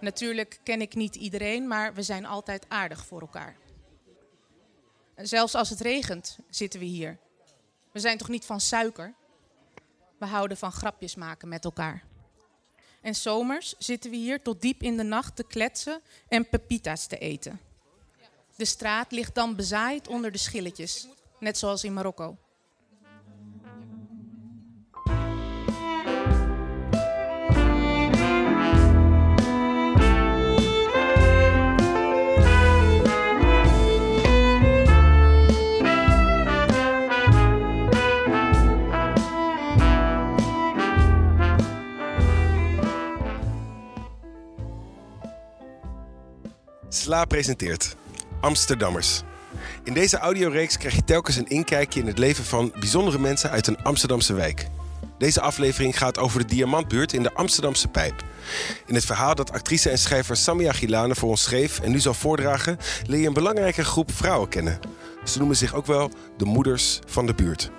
Natuurlijk ken ik niet iedereen, maar we zijn altijd aardig voor elkaar. Zelfs als het regent, zitten we hier. We zijn toch niet van suiker? We houden van grapjes maken met elkaar. En zomers zitten we hier tot diep in de nacht te kletsen en pepita's te eten. De straat ligt dan bezaaid onder de schilletjes, net zoals in Marokko. Sla presenteert Amsterdammers. In deze audioreeks krijg je telkens een inkijkje in het leven van bijzondere mensen uit een Amsterdamse wijk. Deze aflevering gaat over de Diamantbuurt in de Amsterdamse Pijp. In het verhaal dat actrice en schrijver Samia Gilane voor ons schreef en nu zal voordragen, leer je een belangrijke groep vrouwen kennen. Ze noemen zich ook wel de moeders van de buurt.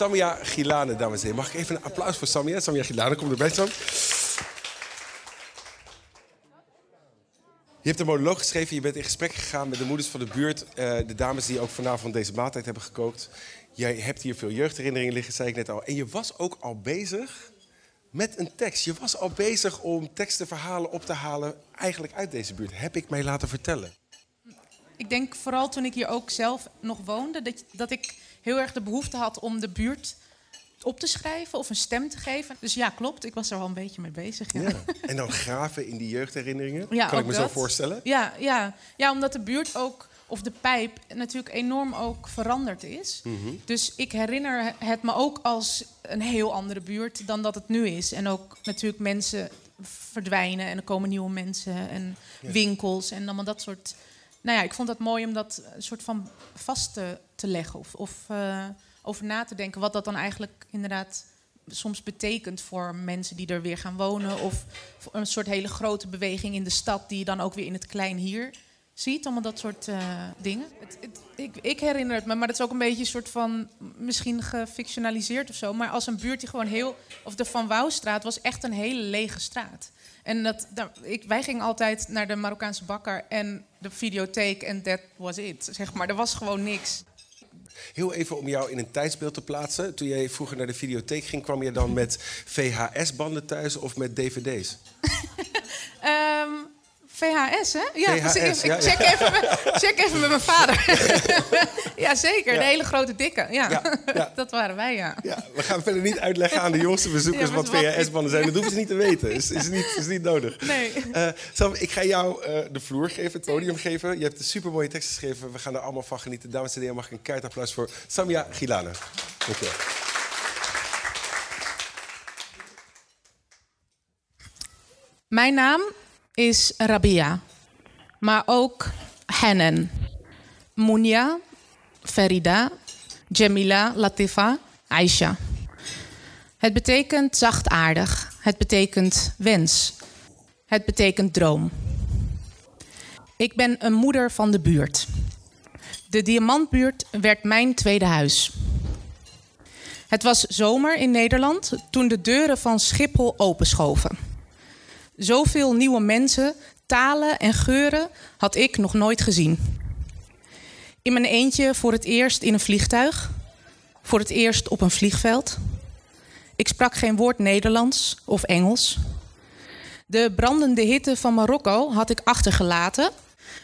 Samia Gilane, dames en heren. Mag ik even een applaus voor Samia? Samia Gilane, kom erbij, Sam. Je hebt een monoloog geschreven, je bent in gesprek gegaan met de moeders van de buurt. eh, de dames die ook vanavond deze maaltijd hebben gekookt. Jij hebt hier veel jeugdherinneringen liggen, zei ik net al. En je was ook al bezig met een tekst. Je was al bezig om teksten, verhalen op te halen, eigenlijk uit deze buurt. Heb ik mij laten vertellen. Ik denk vooral toen ik hier ook zelf nog woonde, dat, dat ik heel erg de behoefte had om de buurt op te schrijven of een stem te geven. Dus ja, klopt. Ik was er al een beetje mee bezig. Ja, Ja. En dan graven in die jeugdherinneringen. Ja, kan ik me zo voorstellen. ja, ja. ja, omdat de buurt ook, of de pijp, natuurlijk enorm ook veranderd is. Dus ik herinner het me ook als een heel andere buurt dan dat het nu is. En ook natuurlijk mensen verdwijnen en er komen nieuwe mensen en winkels en allemaal dat soort. Nou ja, ik vond dat mooi om dat een soort van vast te, leggen of, of eh, over na te denken wat dat dan eigenlijk inderdaad soms betekent voor mensen die er weer gaan wonen. Of een soort hele grote beweging in de stad die je dan ook weer in het klein hier ziet. Allemaal dat soort eh, dingen. Het- ik, ik herinner het me, maar dat is ook een beetje een soort van misschien gefictionaliseerd of zo. Maar als een buurt die gewoon heel. Of de Van Wouwstraat was echt een hele lege straat. En dat, ik, wij gingen altijd naar de Marokkaanse bakker en de videotheek en that was it. Zeg maar, er was gewoon niks. Heel even om jou in een tijdsbeeld te plaatsen. Toen jij vroeger naar de videotheek ging, kwam je dan met VHS-banden thuis of met DVD's? VHS, hè? Ja, VHS, ik, ja, ik check, Even, met- check even met mijn vader. ja, zeker. De hele grote dikke. Ja. Dat waren wij, ja. Ja, we gaan verder niet uitleggen aan de jongste bezoekers wat VHS-banden zijn. Dat hoeven ze niet te weten. Is, is, niet, is niet nodig. Nee. Eh, Sam, ik ga jou eh, de vloer geven, het podium geven. Je hebt een supermooie tekst geschreven. We gaan er allemaal van genieten. Dames en heren, mag ik een keihard applaus voor Samia Gilane. Dank je wel. Mijn naam is Rabia, maar ook Hanan, Munya, Farida, Jamila, Latifa, Aisha. Het betekent zachtaardig. Het betekent wens. Het betekent droom. Ik ben een moeder van de buurt. De Diamantbuurt werd mijn tweede huis. Het was zomer in Nederland toen de deuren van Schiphol openschoven. Zoveel nieuwe mensen, talen en geuren had ik nog nooit gezien. In mijn eentje voor het eerst in een vliegtuig, voor het eerst op een vliegveld. Ik sprak geen woord Nederlands of Engels. De brandende hitte van Marokko had ik achtergelaten,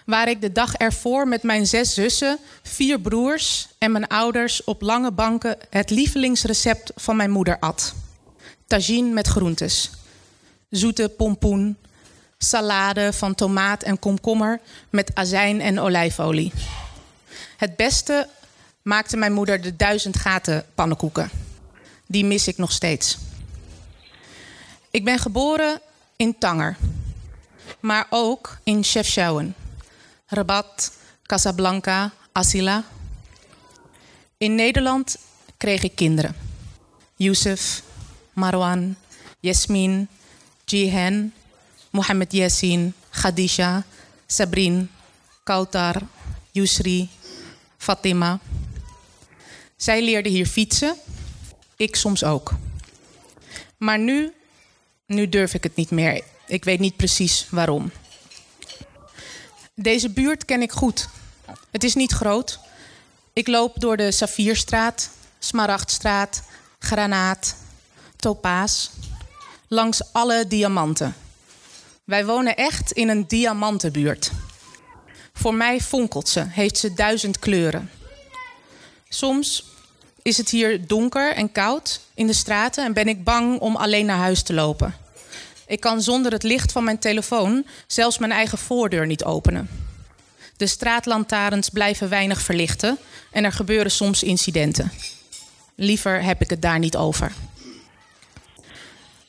waar ik de dag ervoor met mijn zes zussen, vier broers en mijn ouders op lange banken het lievelingsrecept van mijn moeder at. Tagine met groentes zoete pompoen, salade van tomaat en komkommer met azijn en olijfolie. Het beste maakte mijn moeder de duizend gaten pannenkoeken. Die mis ik nog steeds. Ik ben geboren in Tanger, maar ook in Chefchaouen, Rabat, Casablanca, Asila. In Nederland kreeg ik kinderen. Youssef, Marwan, Yasmin, Jihan, Mohammed Yassin, Khadija, Sabrin, Kautar, Yusri, Fatima. Zij leerde hier fietsen, ik soms ook. Maar nu, nu durf ik het niet meer. Ik weet niet precies waarom. Deze buurt ken ik goed. Het is niet groot. Ik loop door de Safierstraat, Smaragdstraat, Granaat, Topaas. Langs alle diamanten. Wij wonen echt in een diamantenbuurt. Voor mij fonkelt ze, heeft ze duizend kleuren. Soms is het hier donker en koud in de straten en ben ik bang om alleen naar huis te lopen. Ik kan zonder het licht van mijn telefoon zelfs mijn eigen voordeur niet openen. De straatlantaarns blijven weinig verlichten en er gebeuren soms incidenten. Liever heb ik het daar niet over.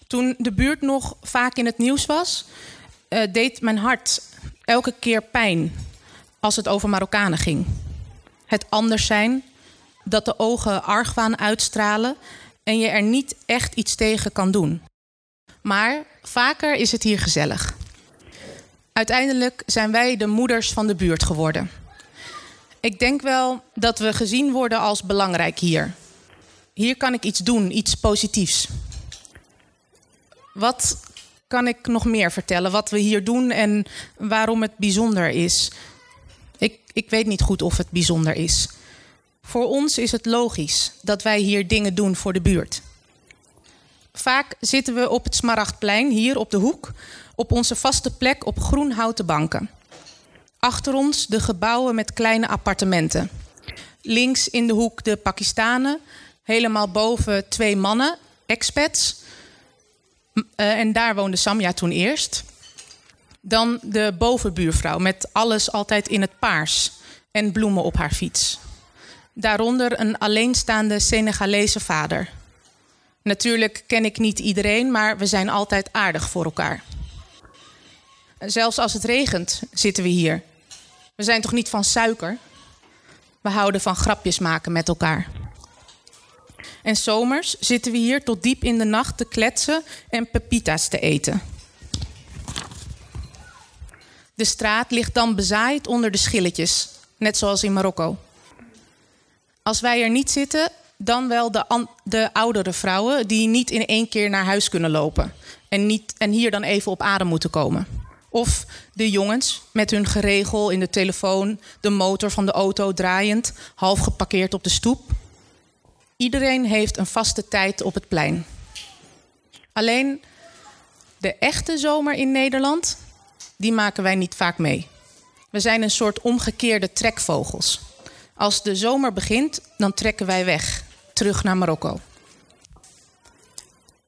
Toen de buurt nog vaak in het nieuws was, uh, deed mijn hart elke keer pijn als het over Marokkanen ging. Het anders zijn, dat de ogen argwaan uitstralen en je er niet echt iets tegen kan doen. Maar vaker is het hier gezellig. Uiteindelijk zijn wij de moeders van de buurt geworden. Ik denk wel dat we gezien worden als belangrijk hier. Hier kan ik iets doen, iets positiefs. Wat kan ik nog meer vertellen? Wat we hier doen en waarom het bijzonder is? Ik, ik weet niet goed of het bijzonder is. Voor ons is het logisch dat wij hier dingen doen voor de buurt. Vaak zitten we op het Smaragdplein, hier op de hoek, op onze vaste plek op groen houten banken. Achter ons de gebouwen met kleine appartementen. Links in de hoek de Pakistanen, helemaal boven twee mannen, expats. Uh, en daar woonde Samja toen eerst. Dan de bovenbuurvrouw met alles altijd in het paars en bloemen op haar fiets. Daaronder een alleenstaande Senegalese vader. Natuurlijk ken ik niet iedereen, maar we zijn altijd aardig voor elkaar. Zelfs als het regent, zitten we hier. We zijn toch niet van suiker? We houden van grapjes maken met elkaar. En zomers zitten we hier tot diep in de nacht te kletsen en pepita's te eten. De straat ligt dan bezaaid onder de schilletjes, net zoals in Marokko. Als wij er niet zitten, dan wel de, de oudere vrouwen die niet in één keer naar huis kunnen lopen. En, niet, en hier dan even op adem moeten komen. Of de jongens met hun geregel in de telefoon, de motor van de auto draaiend, half geparkeerd op de stoep. Iedereen heeft een vaste tijd op het plein. Alleen de echte zomer in Nederland, die maken wij niet vaak mee. We zijn een soort omgekeerde trekvogels. Als de zomer begint, dan trekken wij weg, terug naar Marokko.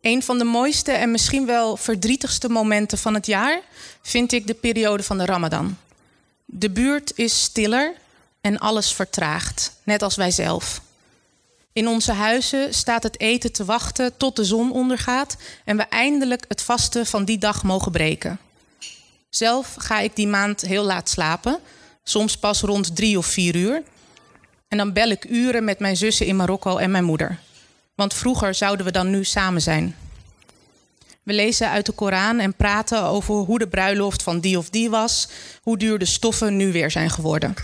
Een van de mooiste en misschien wel verdrietigste momenten van het jaar vind ik de periode van de Ramadan. De buurt is stiller en alles vertraagt, net als wij zelf. In onze huizen staat het eten te wachten tot de zon ondergaat en we eindelijk het vasten van die dag mogen breken. Zelf ga ik die maand heel laat slapen, soms pas rond drie of vier uur. En dan bel ik uren met mijn zussen in Marokko en mijn moeder. Want vroeger zouden we dan nu samen zijn. We lezen uit de Koran en praten over hoe de bruiloft van die of die was, hoe duur de stoffen nu weer zijn geworden.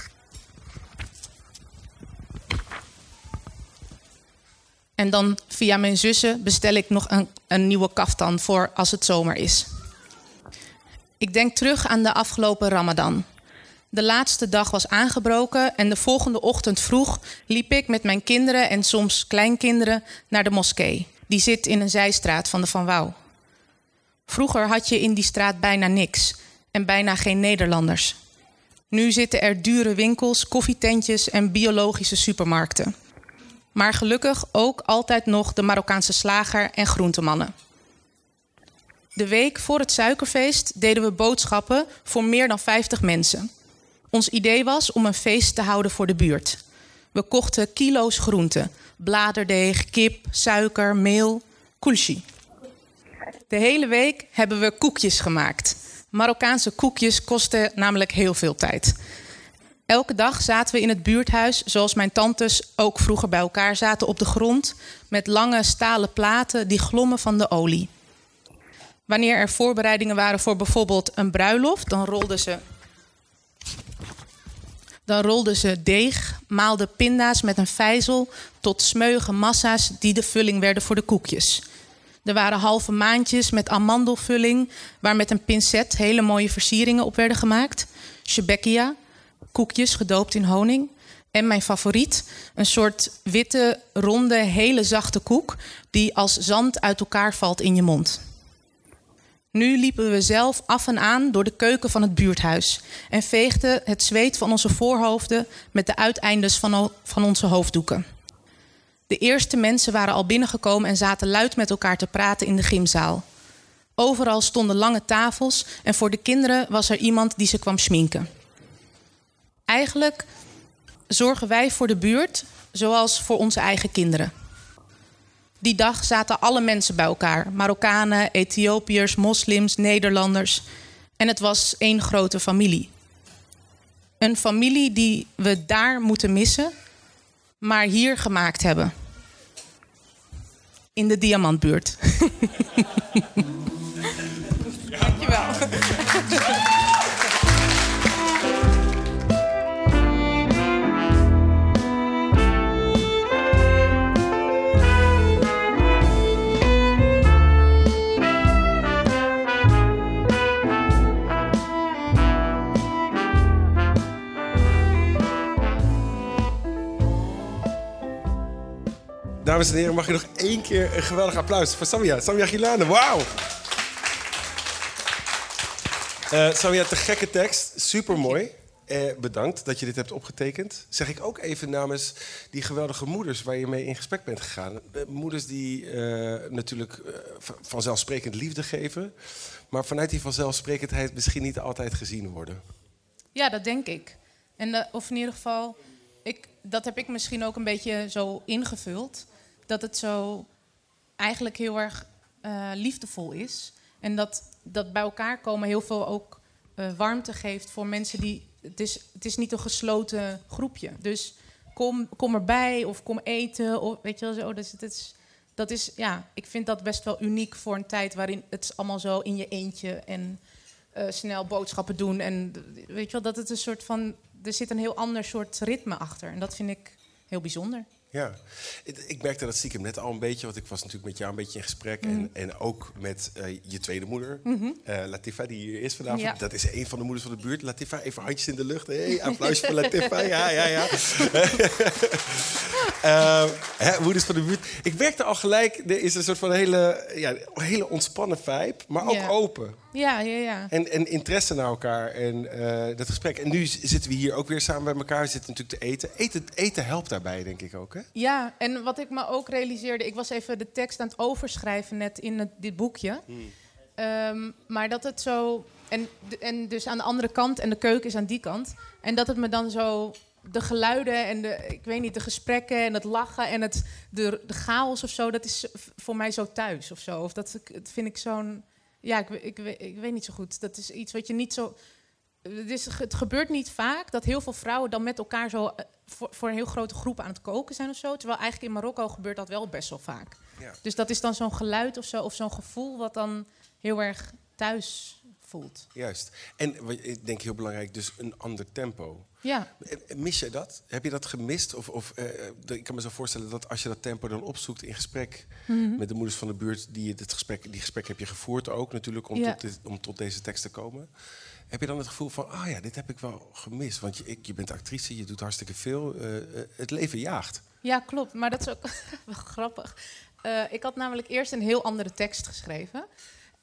En dan via mijn zussen bestel ik nog een, een nieuwe kaftan voor als het zomer is. Ik denk terug aan de afgelopen Ramadan. De laatste dag was aangebroken en de volgende ochtend vroeg liep ik met mijn kinderen en soms kleinkinderen naar de moskee. Die zit in een zijstraat van de Van Wouw. Vroeger had je in die straat bijna niks en bijna geen Nederlanders. Nu zitten er dure winkels, koffietentjes en biologische supermarkten. Maar gelukkig ook altijd nog de Marokkaanse slager en groentemannen. De week voor het suikerfeest deden we boodschappen voor meer dan 50 mensen. Ons idee was om een feest te houden voor de buurt. We kochten kilo's groenten, bladerdeeg, kip, suiker, meel, kulshi. De hele week hebben we koekjes gemaakt. Marokkaanse koekjes kosten namelijk heel veel tijd. Elke dag zaten we in het buurthuis, zoals mijn tantes ook vroeger bij elkaar zaten, op de grond met lange stalen platen die glommen van de olie. Wanneer er voorbereidingen waren voor bijvoorbeeld een bruiloft, dan rolden ze, dan rolden ze deeg, maalden pinda's met een vijzel tot smeuige massa's die de vulling werden voor de koekjes. Er waren halve maandjes met amandelvulling, waar met een pincet hele mooie versieringen op werden gemaakt. Shebekia, koekjes gedoopt in honing. En mijn favoriet, een soort witte, ronde, hele zachte koek die als zand uit elkaar valt in je mond. Nu liepen we zelf af en aan door de keuken van het buurthuis en veegden het zweet van onze voorhoofden met de uiteindes van, van onze hoofddoeken. De eerste mensen waren al binnengekomen en zaten luid met elkaar te praten in de gymzaal. Overal stonden lange tafels en voor de kinderen was er iemand die ze kwam schminken. Eigenlijk zorgen wij voor de buurt zoals voor onze eigen kinderen. Die dag zaten alle mensen bij elkaar: Marokkanen, Ethiopiërs, moslims, Nederlanders. En het was één grote familie. Een familie die we daar moeten missen, maar hier gemaakt hebben. In de diamantbuurt. Dankjewel. Dames en heren, mag je nog één keer een geweldig applaus voor Samia. Samia Gilane, wauw! Uh, Samia, te gekke tekst, super mooi. Eh, bedankt dat je dit hebt opgetekend. Zeg ik ook even namens die geweldige moeders waar je mee in gesprek bent gegaan. Eh, moeders die natuurlijk vanzelfsprekend liefde geven, maar vanuit die vanzelfsprekendheid misschien niet altijd gezien worden. Ja, dat denk ik. En of in ieder geval, ik, dat heb ik misschien ook een beetje zo ingevuld dat het zo eigenlijk heel erg uh, liefdevol is. En dat, dat bij elkaar komen heel veel ook uh, warmte geeft voor mensen die. Het is, het is niet een gesloten groepje. Dus kom, kom erbij of kom eten. Of, weet je wel zo. Dus het is, dat is, ja, ik vind dat best wel uniek voor een tijd waarin het allemaal zo in je eentje en uh, snel boodschappen doen. En weet je wel, dat het een soort van. Er zit een heel ander soort ritme achter. En dat vind ik heel bijzonder. Ja, ik merkte dat stiekem net al een beetje, want ik was natuurlijk met jou een beetje in gesprek. En, mhm. en ook met uh, je tweede moeder, mm -hmm. uh, Latifa, die hier is vanavond. Ja. Dat is een van de moeders van de buurt. Latifa, even handjes in de lucht. Hey, applausje voor Latifa. Ja, ja, ja. uh, hè, moeders van de buurt. Ik merkte al gelijk, er is een soort van hele, ja, hele ontspannen vibe, maar ook open. Ja, ja, ja. En, en interesse naar elkaar en dat gesprek. En nu zitten we hier ook weer samen bij elkaar. We zitten natuurlijk te eten. Eten, eten helpt daarbij, denk ik ook, hè? Ja, en wat ik me ook realiseerde... Ik was even de tekst aan het overschrijven net in het, dit boekje. Hmm. Um, maar dat het zo... En, en dus aan de andere kant en de keuken is aan die kant. En dat het me dan zo... De geluiden en de, ik weet niet, de gesprekken en het lachen en het, de, de chaos of zo... dat is voor mij zo thuis of zo. Of dat, dat vind ik zo'n ja, ik, ik, ik, weet niet zo goed. Dat is iets wat je niet zo. Het, is, het gebeurt niet vaak dat heel veel vrouwen dan met elkaar zo eh, voor, voor, een heel grote groep aan het koken zijn of zo. Terwijl eigenlijk in Marokko gebeurt dat wel best wel vaak. Ja. Dus dat is dan zo'n geluid of zo, of zo'n gevoel wat dan heel erg thuis voelt. Juist. En ik denk heel belangrijk, dus een ander tempo. Ja. Mis je dat? Heb je dat gemist? Of, of uh, ik kan me zo voorstellen dat als je dat tempo dan opzoekt in gesprek mm -hmm. met de moeders van de buurt, die dit gesprek, die gesprek heb je gevoerd ook natuurlijk om, ja. tot, dit, om tot deze tekst te komen. Heb je dan het gevoel van, ah ja, dit heb ik wel gemist? Want je, je bent actrice, je doet hartstikke veel. Uh, uh, het leven jaagt. Ja, klopt. Maar dat is ook wel grappig. ik had namelijk eerst een heel andere tekst geschreven.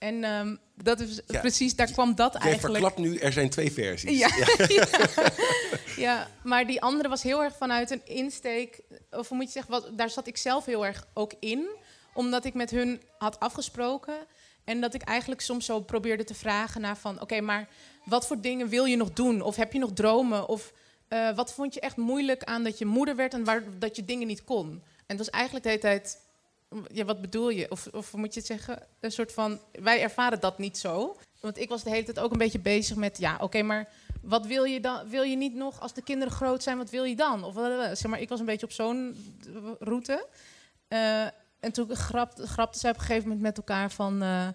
En um, dat is ja. precies, daar kwam dat eigenlijk. verklapt nu, er zijn twee versies. Ja, ja. ja, maar die andere was heel erg vanuit een insteek. Of hoe moet je zeggen, wat, daar zat ik zelf heel erg ook in. Omdat ik met hun had afgesproken. En dat ik eigenlijk soms zo probeerde te vragen naar van... Oké, maar wat voor dingen wil je nog doen? Of heb je nog dromen? Of uh, wat vond je echt moeilijk aan dat je moeder werd en waar, dat je dingen niet kon? En het was eigenlijk de hele tijd ja, wat bedoel je? Of, of moet je het zeggen, een soort van, wij ervaren dat niet zo. Want ik was de hele tijd ook een beetje bezig met, ja, oké, maar wat wil je dan? Wil je niet nog, als de kinderen groot zijn, wat wil je dan? Of zeg maar, ik was een beetje op zo'n route. Uh, en toen grapte, grapte ze op een gegeven moment met elkaar van, uh,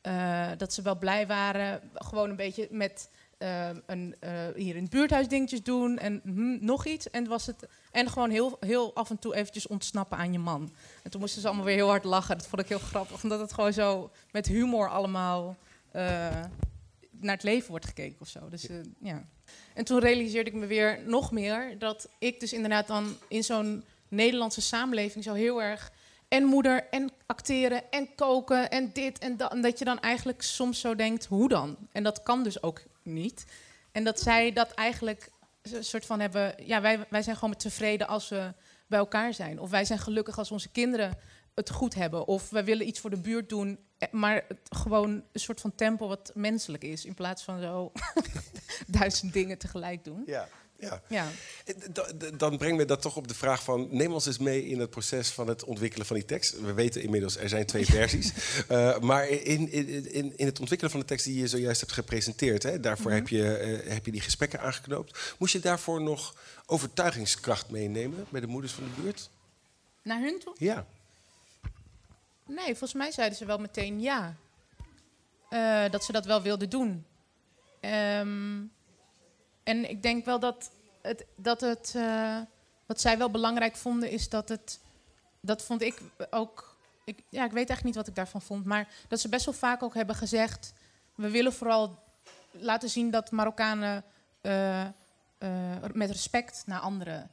eh, dat ze wel blij waren. Gewoon een beetje met eh, een, eh, hier in het buurthuis dingetjes doen en hm, nog iets. En, was het, en gewoon heel, heel af en toe eventjes ontsnappen aan je man. En toen moesten ze allemaal weer heel hard lachen. Dat vond ik heel grappig, omdat het gewoon zo met humor allemaal naar het leven wordt gekeken of zo. Dus ja. En toen realiseerde ik me weer nog meer dat ik dus inderdaad dan in zo'n Nederlandse samenleving zo heel erg en moeder en acteren en koken en dit en dat. En dat je dan eigenlijk soms zo denkt, hoe dan? En dat kan dus ook niet. En dat zij dat eigenlijk een soort van hebben... Ja, wij, wij zijn gewoon tevreden als we bij elkaar zijn. Of wij zijn gelukkig als onze kinderen het goed hebben. Of we willen iets voor de buurt doen, eh, maar gewoon een soort van tempo wat menselijk is. In plaats van zo duizend dingen tegelijk doen. Ja. Ja. ja. Eh, dan brengt me dat toch op de vraag van... neem ons eens mee in het proces van het ontwikkelen van die tekst. We weten inmiddels, er zijn twee versies. Uh, maar in, in, in het ontwikkelen van de tekst die je zojuist hebt gepresenteerd... Hè, daarvoor mhm. heb, je, heb je die gesprekken aangeknoopt. Moest je daarvoor nog overtuigingskracht meenemen... bij de moeders van de buurt? Naar hun toe? Ja. Nee, volgens mij zeiden ze wel meteen ja. Uh, dat ze dat wel wilden doen. Um, en ik denk wel dat het, dat het uh, wat zij wel belangrijk vonden, is dat het, dat vond ik ook, ik, ja, ik weet echt niet wat ik daarvan vond, maar dat ze best wel vaak ook hebben gezegd, we willen vooral laten zien dat Marokkanen uh, uh, met respect naar anderen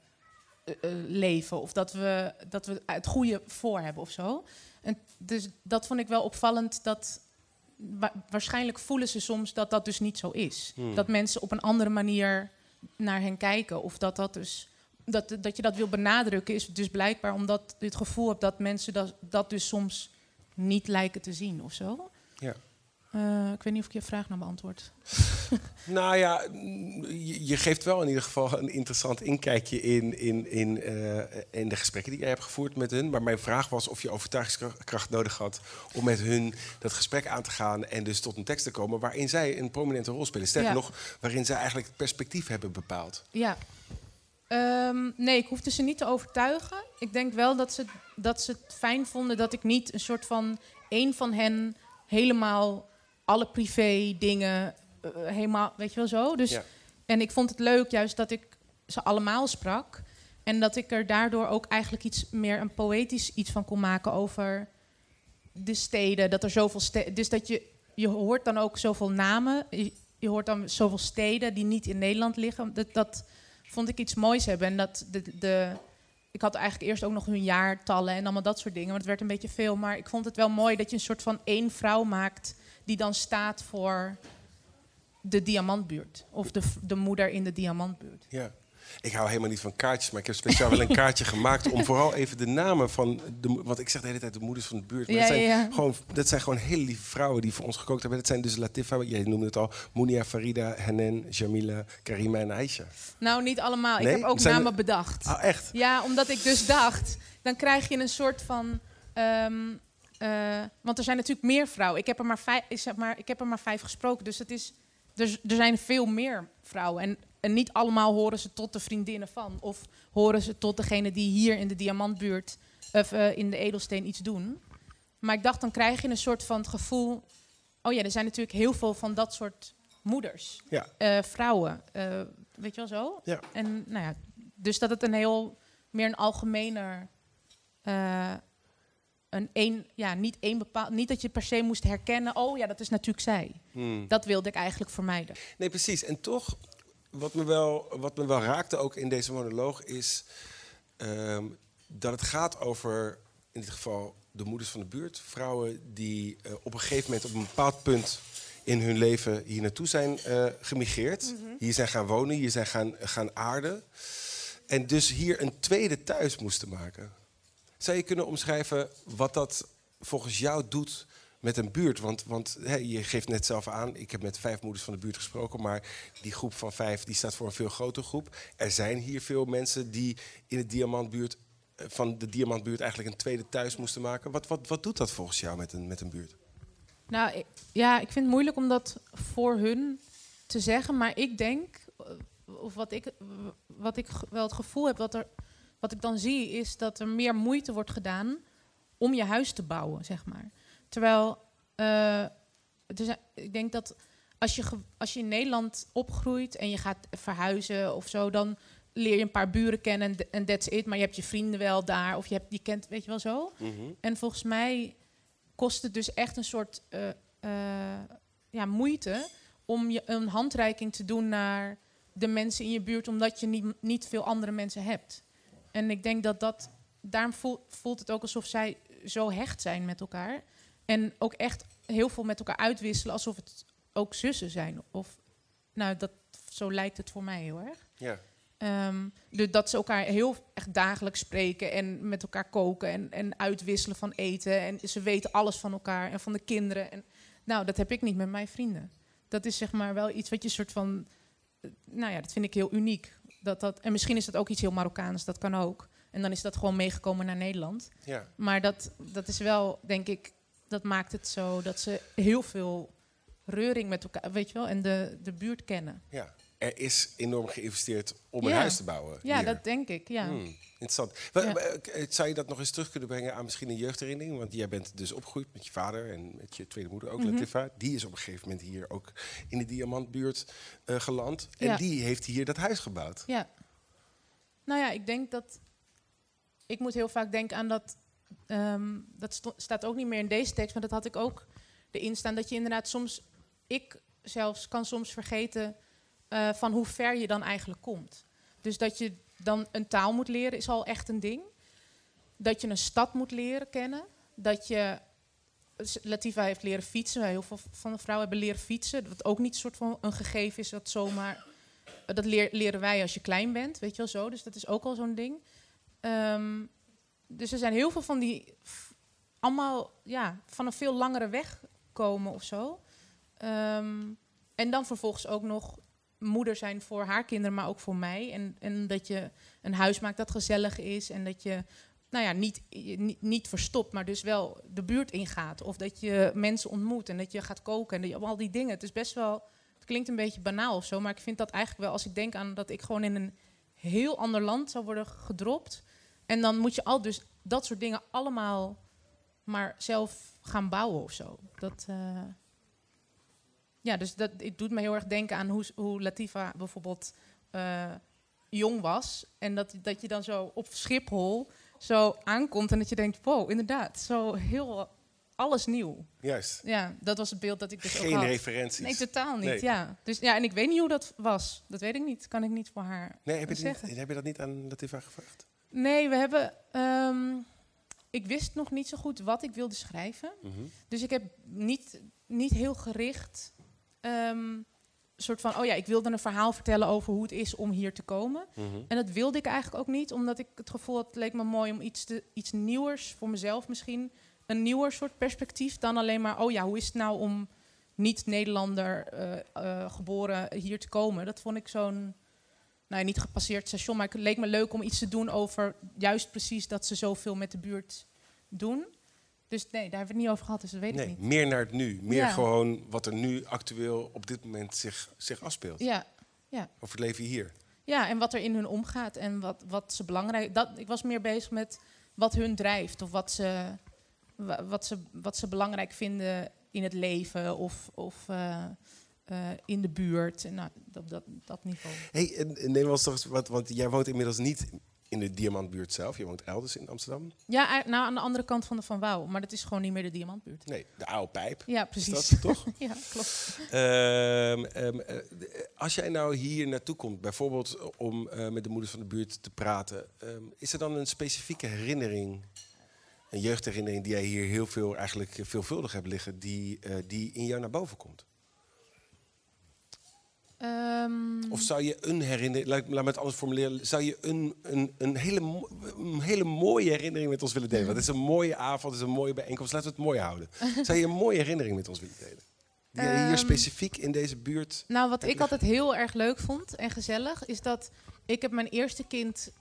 leven. Of dat we, dat we het goede voor hebben of zo. En dus dat vond ik wel opvallend. Dat waarschijnlijk voelen ze soms dat dat dus niet zo is. Hmm. Dat mensen op een andere manier naar hen kijken. Of dat dat dus. Dat, dat je dat wil benadrukken, is dus blijkbaar omdat je het gevoel hebt dat mensen dat, dat dus soms niet lijken te zien of zo. Ja. Uh, ik weet niet of ik je vraag nou beantwoord. nou ja, je, geeft wel in ieder geval een interessant inkijkje in, in, in, uh, in de gesprekken die jij hebt gevoerd met hun. Maar mijn vraag was of je overtuigingskracht nodig had om met hun dat gesprek aan te gaan en dus tot een tekst te komen waarin zij een prominente rol spelen. Sterker nog, waarin zij eigenlijk het perspectief hebben bepaald. Ja. Um, nee, ik hoefde ze niet te overtuigen. Ik denk wel dat ze, dat ze het fijn vonden dat ik niet een soort van één van hen helemaal alle privé dingen uh, helemaal, weet je wel zo. Dus, En ik vond het leuk juist dat ik ze allemaal sprak. En dat ik er daardoor ook eigenlijk iets meer een poëtisch iets van kon maken over de steden. Dat er zoveel steden. Dus dat je, je hoort dan ook zoveel namen. Je, je, hoort dan zoveel steden die niet in Nederland liggen. Dat, dat vond ik iets moois hebben. En dat de, de, ik had eigenlijk eerst ook nog hun jaartallen en allemaal dat soort dingen. Maar het werd een beetje veel. Maar ik vond het wel mooi dat je een soort van één vrouw maakt die dan staat voor de diamantbuurt. Of de, de moeder in de diamantbuurt. Ja. Ik hou helemaal niet van kaartjes, maar ik heb speciaal wel een kaartje gemaakt om vooral even de namen van de. Want ik zeg de hele tijd de moeders van de buurt. Maar ja, dat, zijn ja. Gewoon, dat zijn gewoon hele lieve vrouwen die voor ons gekookt hebben. Dat zijn dus Latifa, jij noemde het al, Mounia, Farida, Hanen, Jamila, Karima en Aisha. Nou, niet allemaal. Ik heb ook namen bedacht. Ah, echt? Ja, omdat ik dus dacht, dan krijg je een soort van. Um, uh, want er zijn natuurlijk meer vrouwen. Ik heb er maar vijf, zeg maar, ik heb er maar vijf gesproken. Dus het is, er, er zijn veel meer vrouwen. En, en niet allemaal horen ze tot de vriendinnen van. Of horen ze tot degene die hier in de diamantbuurt of uh, in de edelsteen iets doen. Maar ik dacht, dan krijg je een soort van het gevoel. Oh ja, er zijn natuurlijk heel veel van dat soort moeders. Ja. Uh, vrouwen. weet je wel zo? Ja. En nou ja, dus dat het een heel meer een algemener een een, ja, niet één bepaald, niet dat je per se moest herkennen, oh ja, dat is natuurlijk zij. Hmm. Dat wilde ik eigenlijk vermijden. Nee, precies. En toch, wat me wel, wat me wel raakte ook in deze monoloog, is ehm, dat het gaat over, in dit geval, de moeders van de buurt. Vrouwen die uh, op een gegeven moment op een bepaald punt in hun leven hier naartoe zijn uh, gemigreerd. Mhm. Hier zijn gaan wonen, hier zijn gaan, gaan aarden. En dus hier een tweede thuis moesten maken. Zou je kunnen omschrijven wat dat volgens jou doet met een buurt? Want, want je geeft net zelf aan, ik heb met vijf moeders van de buurt gesproken, maar die groep van vijf die staat voor een veel grotere groep. Er zijn hier veel mensen die in het diamantbuurt, eh, van de diamantbuurt eigenlijk een tweede thuis moesten maken. Wat, wat, wat doet dat volgens jou met een, met een buurt? Nou, ja, ik vind het moeilijk om dat voor hun te zeggen, maar ik denk, eh, of wat ik, wat ik wel het gevoel heb, dat er wat ik dan zie is dat er meer moeite wordt gedaan om je huis te bouwen, zeg maar. Terwijl uh, Dus ik denk dat als je, als je in Nederland opgroeit en je gaat verhuizen of zo, dan leer je een paar buren kennen en that's it. Maar je hebt je vrienden wel daar of je, hebt, je kent, weet je wel zo. Mhm. En volgens mij kost het dus echt een soort eh, eh, ja, moeite om je een handreiking te doen naar de mensen in je buurt, omdat je niet, niet veel andere mensen hebt. En ik denk dat dat, daarom voelt, het ook alsof zij zo hecht zijn met elkaar. En ook echt heel veel met elkaar uitwisselen, alsof het ook zussen zijn. Of, nou, dat, zo lijkt het voor mij heel erg. Ja. Ehm, dus dat ze elkaar heel echt dagelijks spreken en met elkaar koken en, en uitwisselen van eten. En ze weten alles van elkaar en van de kinderen. En, nou, dat heb ik niet met mijn vrienden. Dat is zeg maar wel iets wat je soort van. eh, Nou ja, dat vind ik heel uniek. Dat dat, en misschien is dat ook iets heel Marokkaans, dat kan ook. En dan is dat gewoon meegekomen naar Nederland. ja. Maar dat, dat is wel, denk ik, dat maakt het zo dat ze heel veel reuring met elkaar, weet je wel, en de, de buurt kennen. ja. Er is enorm geïnvesteerd om een Ja. huis te bouwen. Ja, hier. dat denk ik, ja. Hmm, interessant. Ja. eh, Zou je dat nog eens terug kunnen brengen aan misschien een jeugdherinnering? Want jij bent dus opgegroeid met je vader en met je tweede moeder ook, Mhm. Latifa. Die is op een gegeven moment hier ook in de Diamantbuurt eh, geland. En Ja. die heeft hier dat huis gebouwd. Ja. Nou ja, ik denk dat. Ik moet heel vaak denken aan dat. ehm, dat staat ook niet meer in deze tekst, maar dat had ik ook erin staan. Dat je inderdaad soms. Ik zelfs kan soms vergeten. Eh, van hoe ver je dan eigenlijk komt. Dus dat je dan een taal moet leren, is al echt een ding. Dat je een stad moet leren kennen. Dat je. Latifa heeft leren fietsen. Heel veel van de vrouwen hebben leren fietsen. Wat ook niet een soort van een gegeven is dat zomaar dat leren wij als je klein bent, weet je wel zo. Dus dat is ook al zo'n ding. Ehm, dus er zijn heel veel van die allemaal ja, van een veel langere weg komen of zo. Ehm, en dan vervolgens ook nog moeder zijn voor haar kinderen, maar ook voor mij. En, en dat je een huis maakt dat gezellig is en dat je nou ja, niet, niet, niet verstopt, maar dus wel de buurt ingaat. Of dat je mensen ontmoet en dat je gaat koken en al die dingen. Het is best wel, het klinkt een beetje banaal of zo, maar ik vind dat eigenlijk wel, als ik denk aan dat ik gewoon in een heel ander land zou worden gedropt. En dan moet je al dus dat soort dingen allemaal maar zelf gaan bouwen of zo. Dat, eh, ja, dus dat, het doet me heel erg denken aan hoe, hoe Latifa bijvoorbeeld eh, jong was. En dat, dat je dan zo op Schiphol zo aankomt en dat je denkt, wow, inderdaad, zo heel alles nieuw. Juist. Ja, dat was het beeld dat ik dus ook Geen had. referenties. Nee, totaal niet. Nee. Ja. Dus, ja, en ik weet niet hoe dat was. Dat weet ik niet. Kan ik niet voor haar Nee, heb je, dat zeggen. niet, heb je dat niet aan Latifa gevraagd? Nee, we hebben. ehm, ik wist nog niet zo goed wat ik wilde schrijven. Mhm. Dus ik heb niet, niet heel gericht. Ehm, soort van, oh ja, ik wilde een verhaal vertellen over hoe het is om hier te komen. Mhm. En dat wilde ik eigenlijk ook niet, omdat ik het gevoel had, het leek me mooi om iets, te, iets nieuwers voor mezelf misschien. Een nieuwer soort perspectief dan alleen maar, oh ja, hoe is het nou om niet-Nederlander eh, eh, geboren hier te komen? Dat vond ik zo'n, nou ja, niet gepasseerd station, maar het leek me leuk om iets te doen over juist precies dat ze zoveel met de buurt doen. Dus nee, daar hebben we het niet over gehad, dus dat weet Nee, ik niet. meer naar het nu. Meer Ja. gewoon wat er nu actueel op dit moment zich, zich afspeelt. Ja, Over het leven hier. Ja, en wat er in hun omgaat en wat, wat ze belangrijk... Dat, ik was meer bezig met wat hun drijft of wat ze, wa- wat ze, wat ze belangrijk vinden in het leven of, of eh, eh, in de buurt. En nou, op dat, dat niveau. Hey, en, en neem ons toch eens wat, want jij woont inmiddels niet in de Diamantbuurt zelf. Je woont elders in Amsterdam. Ja, nou, aan de andere kant van de Van Wouw. Maar dat is gewoon niet meer de Diamantbuurt. Nee, de oude pijp. Ja, Is precies. dat toch? ja, klopt. Ehm, ehm, eh, de- als jij nou hier naartoe komt, bijvoorbeeld om eh, met de moeders van de buurt te praten, ehm, is er dan een specifieke herinnering, een jeugdherinnering die jij hier heel veel eigenlijk eh, veelvuldig hebt liggen, die, eh, die in jou naar boven komt? Ehm, Of zou je een herinnering, laat, laat me het anders formuleren, zou je een, een, een, hele, een hele mooie herinnering met ons willen delen? Want het is een mooie avond, het is een mooie bijeenkomst, laten we het mooi houden. Zou je een mooie herinnering met ons willen delen? Die hier Ehm, specifiek in deze buurt Nou, wat ik altijd heel erg leuk vond en gezellig, is dat ik heb mijn eerste kind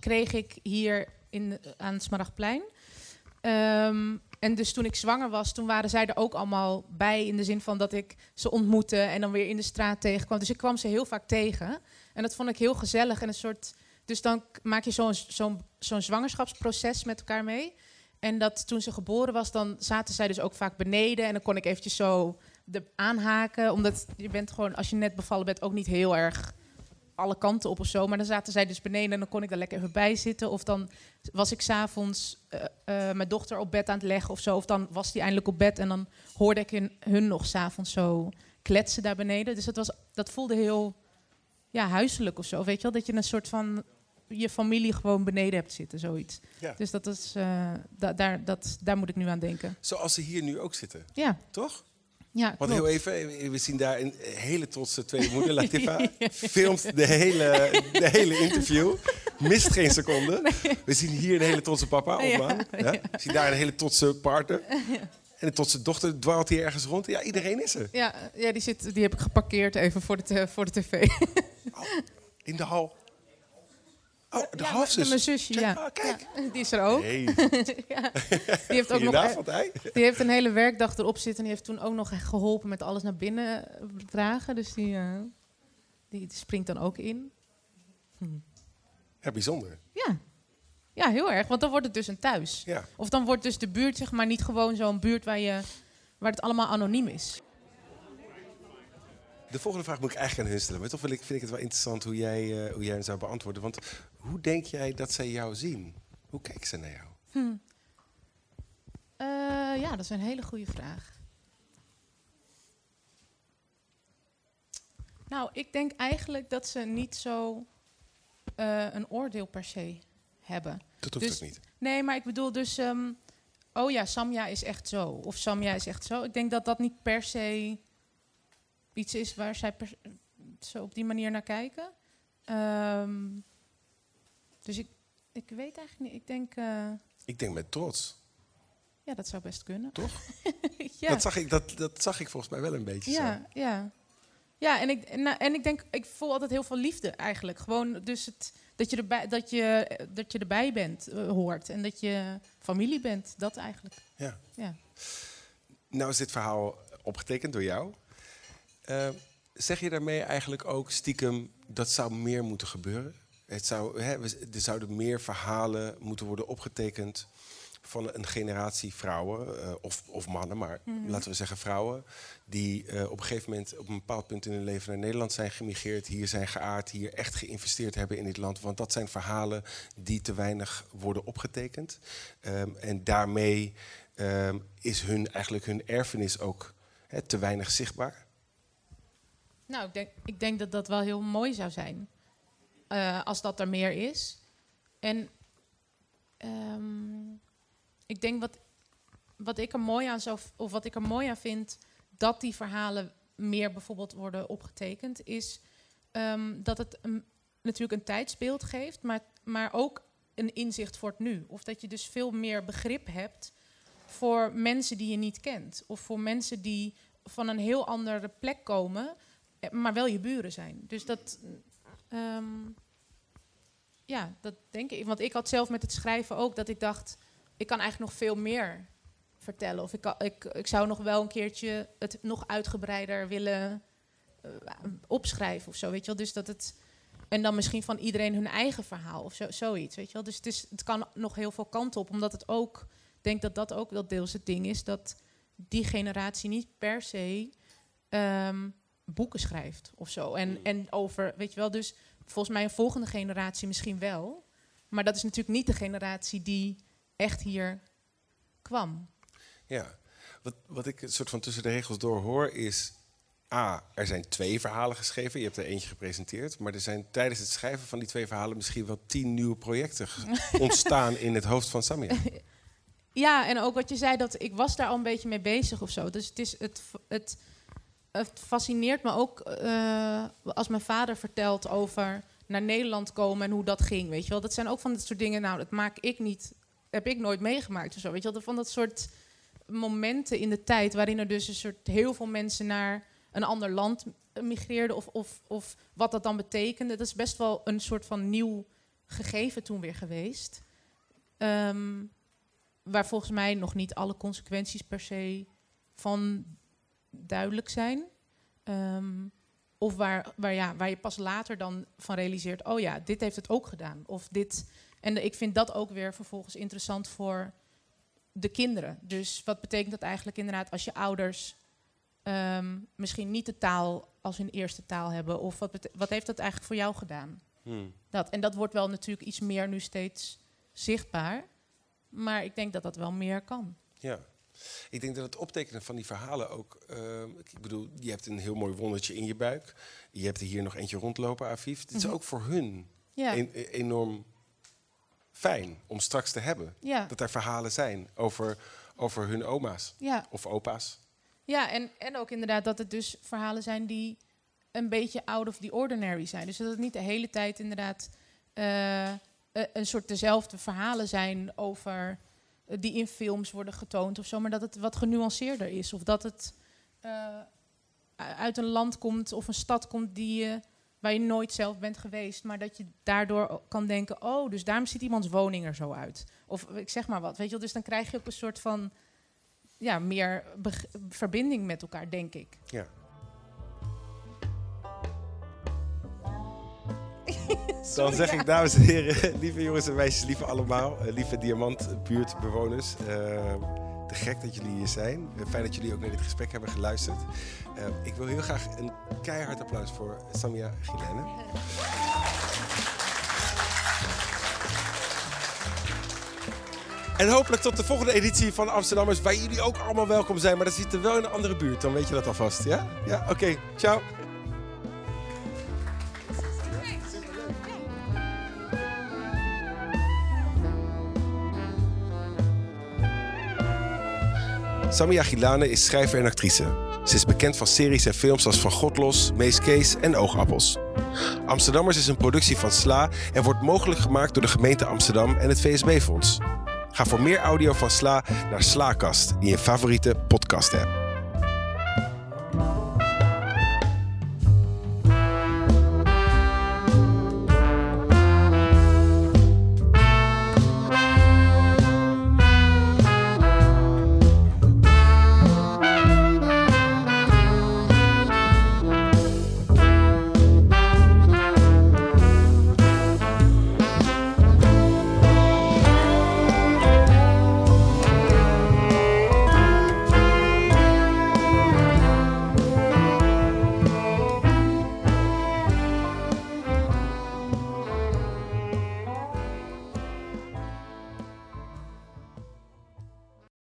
kreeg ik hier in, aan het Smaragdplein. Ehm, en dus toen ik zwanger was, toen waren zij er ook allemaal bij. In de zin van dat ik ze ontmoette en dan weer in de straat tegenkwam. Dus ik kwam ze heel vaak tegen. En dat vond ik heel gezellig. En een soort, dus dan maak je zo'n zo'n zo'n zwangerschapsproces met elkaar mee. En dat toen ze geboren was, dan zaten zij dus ook vaak beneden. En dan kon ik eventjes zo de aanhaken. Omdat je bent gewoon, als je net bevallen bent, ook niet heel erg alle kanten op of zo. Maar dan zaten zij dus beneden en dan kon ik daar lekker even bij zitten. Of dan was ik s'avonds uh, uh, mijn dochter op bed aan het leggen of zo. Of dan was die eindelijk op bed en dan hoorde ik hun, hun nog s'avonds zo kletsen daar beneden. Dus dat, was, dat voelde heel ja, huiselijk of zo. Weet je wel? Dat je een soort van je familie gewoon beneden hebt zitten, zoiets. Ja. Dus dat is, uh, da daar, dat, daar moet ik nu aan denken. Zoals ze hier nu ook zitten. Ja. Toch? Ja, Want heel even, we zien daar een hele trotse tweede moeder, Latifa. Filmt de hele, de hele interview. Mist geen seconde. We zien hier een hele trotse papa, Otman. Ja, We zien daar een hele trotse partner. En een trotse dochter dwaalt hier ergens rond. Ja, iedereen is er. Ja, ja die, zit, die heb ik geparkeerd even voor de, voor de tv. Oh, in de hal. Oh, de ja, halfzus. Mijn zusje, Check, ja. kijk. Ja, die is er ook. Ja. Die heeft ook nog... hè? Die heeft een hele werkdag erop zitten. En die heeft toen ook nog geholpen met alles naar binnen dragen. Dus die, eh, die springt dan ook in. Ja, bijzonder. Ja. ja, heel erg. Want dan wordt het dus een thuis. Ja. Of dan wordt dus de buurt zeg maar niet gewoon zo'n buurt waar, je, waar het allemaal anoniem is. De volgende vraag moet ik eigenlijk aan hun stellen. Maar toch vind ik, vind ik het wel interessant hoe jij, eh, hoe jij hem zou beantwoorden. Want hoe denk jij dat zij jou zien? Hoe kijken ze naar jou? Eh, ja, dat is een hele goede vraag. Nou, ik denk eigenlijk dat ze niet zo eh, een oordeel per se hebben. Dat hoeft Dus- ook niet. Nee, maar ik bedoel dus... ehm, oh ja, Samja is echt zo. Of Samja is echt zo. Ik denk dat dat niet per se iets is waar zij per- zo op die manier naar kijken. Ehm, dus ik, ik weet eigenlijk niet. Ik denk... eh, Ik denk met trots, ja, dat zou best kunnen. toch? ja. Dat, zag ik, dat, dat zag ik volgens mij wel een beetje zo. Ja, ja. Ja, en ik, en, nou, en ik denk, ik voel altijd heel veel liefde eigenlijk. Gewoon dus het, dat, je erbij, dat, je, dat je erbij bent, eh, hoort. En dat je familie bent, dat eigenlijk. Ja. Ja. Nou is dit verhaal opgetekend door jou. Eh, zeg je daarmee eigenlijk ook stiekem dat zou meer moeten gebeuren? Het zou, hè, er zouden meer verhalen moeten worden opgetekend van een generatie vrouwen, eh, of, of mannen, maar laten we zeggen vrouwen, die eh, op een gegeven moment op een bepaald punt in hun leven naar Nederland zijn gemigreerd, hier zijn geaard, hier echt geïnvesteerd hebben in dit land. Want dat zijn verhalen die te weinig worden opgetekend. Ehm, en daarmee ehm, is hun, eigenlijk hun erfenis ook hè, te weinig zichtbaar. Nou, ik denk, ik denk dat dat wel heel mooi zou zijn. Eh, als dat er meer is. En ehm, ik denk wat, wat ik er mooi aan zou, of wat ik er mooi aan vind, dat die verhalen meer bijvoorbeeld worden opgetekend, is ehm, dat het natuurlijk een tijdsbeeld geeft, maar, maar ook een inzicht voor het nu. Of dat je dus veel meer begrip hebt voor mensen die je niet kent. Of voor mensen die van een heel andere plek komen, eh, maar wel je buren zijn. Dus dat. Ehm, ja, dat denk ik. Want ik had zelf met het schrijven ook dat ik dacht, ik kan eigenlijk nog veel meer vertellen. Of ik, ik, ik zou nog wel een keertje het nog uitgebreider willen eh, opschrijven of zo, weet je wel. Dus dat het... En dan misschien van iedereen hun eigen verhaal of zo, zoiets, weet je wel. Dus het, is, het kan nog heel veel kanten op, omdat het ook... Ik denk dat dat ook wel deels het ding is, dat die generatie niet per se ehm, boeken schrijft of zo. En, en over, weet je wel, dus volgens mij een volgende generatie misschien wel. Maar dat is natuurlijk niet de generatie die echt hier kwam. Ja, wat, wat ik een soort van tussen de regels door hoor is... A, er zijn twee verhalen geschreven. Je hebt er eentje gepresenteerd. Maar er zijn tijdens het schrijven van die twee verhalen... misschien wel tien nieuwe projecten ontstaan in het hoofd van Samia. Ja, en ook wat je zei, dat ik was daar al een beetje mee bezig of zo. Dus het, is, het, het, het fascineert me ook eh, als mijn vader vertelt over naar Nederland komen en hoe dat ging. Weet je wel, dat zijn ook van dat soort dingen. Nou, dat maak ik niet, heb ik nooit meegemaakt of zo. Weet je wel, van dat soort momenten in de tijd waarin er dus een soort heel veel mensen naar een ander land migreerden of, of, of wat dat dan betekende. Dat is best wel een soort van nieuw gegeven toen weer geweest. Ehm, waar volgens mij nog niet alle consequenties per se van duidelijk zijn. Ehm, of waar, waar, ja, waar je pas later dan van realiseert, oh ja, dit heeft het ook gedaan. Of dit. En ik vind dat ook weer vervolgens interessant voor de kinderen. Dus wat betekent dat eigenlijk inderdaad als je ouders ehm, misschien niet de taal als hun eerste taal hebben? Of wat, wat heeft dat eigenlijk voor jou gedaan? Hmm. Dat, en dat wordt wel natuurlijk iets meer nu steeds zichtbaar. Maar ik denk dat dat wel meer kan. Ja. Ik denk dat het optekenen van die verhalen ook... ehm, ik bedoel, je hebt een heel mooi wondertje in je buik. Je hebt er hier nog eentje rondlopen, Aviv. Het is Mhm. ook voor hun Ja, en- e- enorm fijn om straks te hebben. ja, Dat er verhalen zijn over, over hun oma's ja. of opa's. ja en, en ook inderdaad dat het dus verhalen zijn die een beetje out of the ordinary zijn. Dus dat het niet de hele tijd inderdaad eh, eh, een soort dezelfde verhalen zijn over die in films worden getoond of zo, maar dat het wat genuanceerder is. Of dat het eh, uit een land komt of een stad komt die je, waar je nooit zelf bent geweest, maar dat je daardoor kan denken, oh, dus daarom ziet iemands woning er zo uit. Of ik zeg maar wat, weet je wel. Dus dan krijg je ook een soort van, ja, meer verbinding met elkaar, denk ik. Ja. Dan zeg ik, dames en heren, lieve jongens en meisjes, lieve allemaal, eh, lieve Diamantbuurtbewoners. eh, te gek dat jullie hier zijn. Eh, fijn dat jullie ook naar dit gesprek hebben geluisterd. Ik wil heel graag een keihard applaus voor Samia Gilene. En hopelijk tot de volgende editie van Amsterdammers, waar jullie ook allemaal welkom zijn. Maar dat zit er wel in een andere buurt, dan weet je dat alvast. Ja? Ja, oké. Ciao. Samia Gilane is schrijver en actrice. Ze is bekend van series en films als Van God Los, Mees Kees en Oogappels. Amsterdammers is een productie van SLA en wordt mogelijk gemaakt door de gemeente Amsterdam en het VSB-fonds. Ga voor meer audio van SLA naar SLAcast in je favoriete podcast-app.